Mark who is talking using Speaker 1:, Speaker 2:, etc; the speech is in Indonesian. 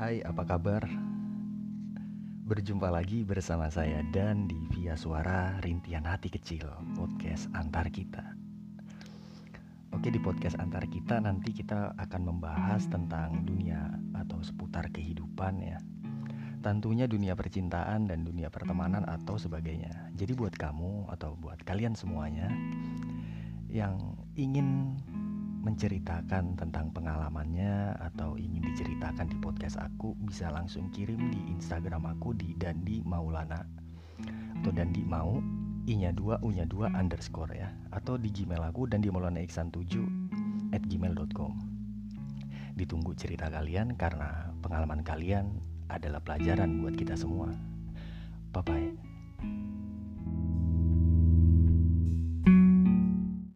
Speaker 1: Hai, apa kabar? Berjumpa lagi bersama saya dan di Via Suara Rintian Hati Kecil, podcast antar kita. Oke, di podcast antar kita nanti kita akan membahas tentang dunia atau seputar kehidupan ya. Tentunya dunia percintaan dan dunia pertemanan atau sebagainya. Jadi buat kamu atau buat kalian semuanya yang ingin menceritakan tentang pengalamannya atau ingin diceritakan di podcast aku bisa langsung kirim di Instagram aku di Dandi Maulana atau Dandi Mau i-nya 2 u-nya 2 underscore ya atau di gmail aku dan di maulana iksan 7 at gmail.com ditunggu cerita kalian karena pengalaman kalian adalah pelajaran buat kita semua. Bye bye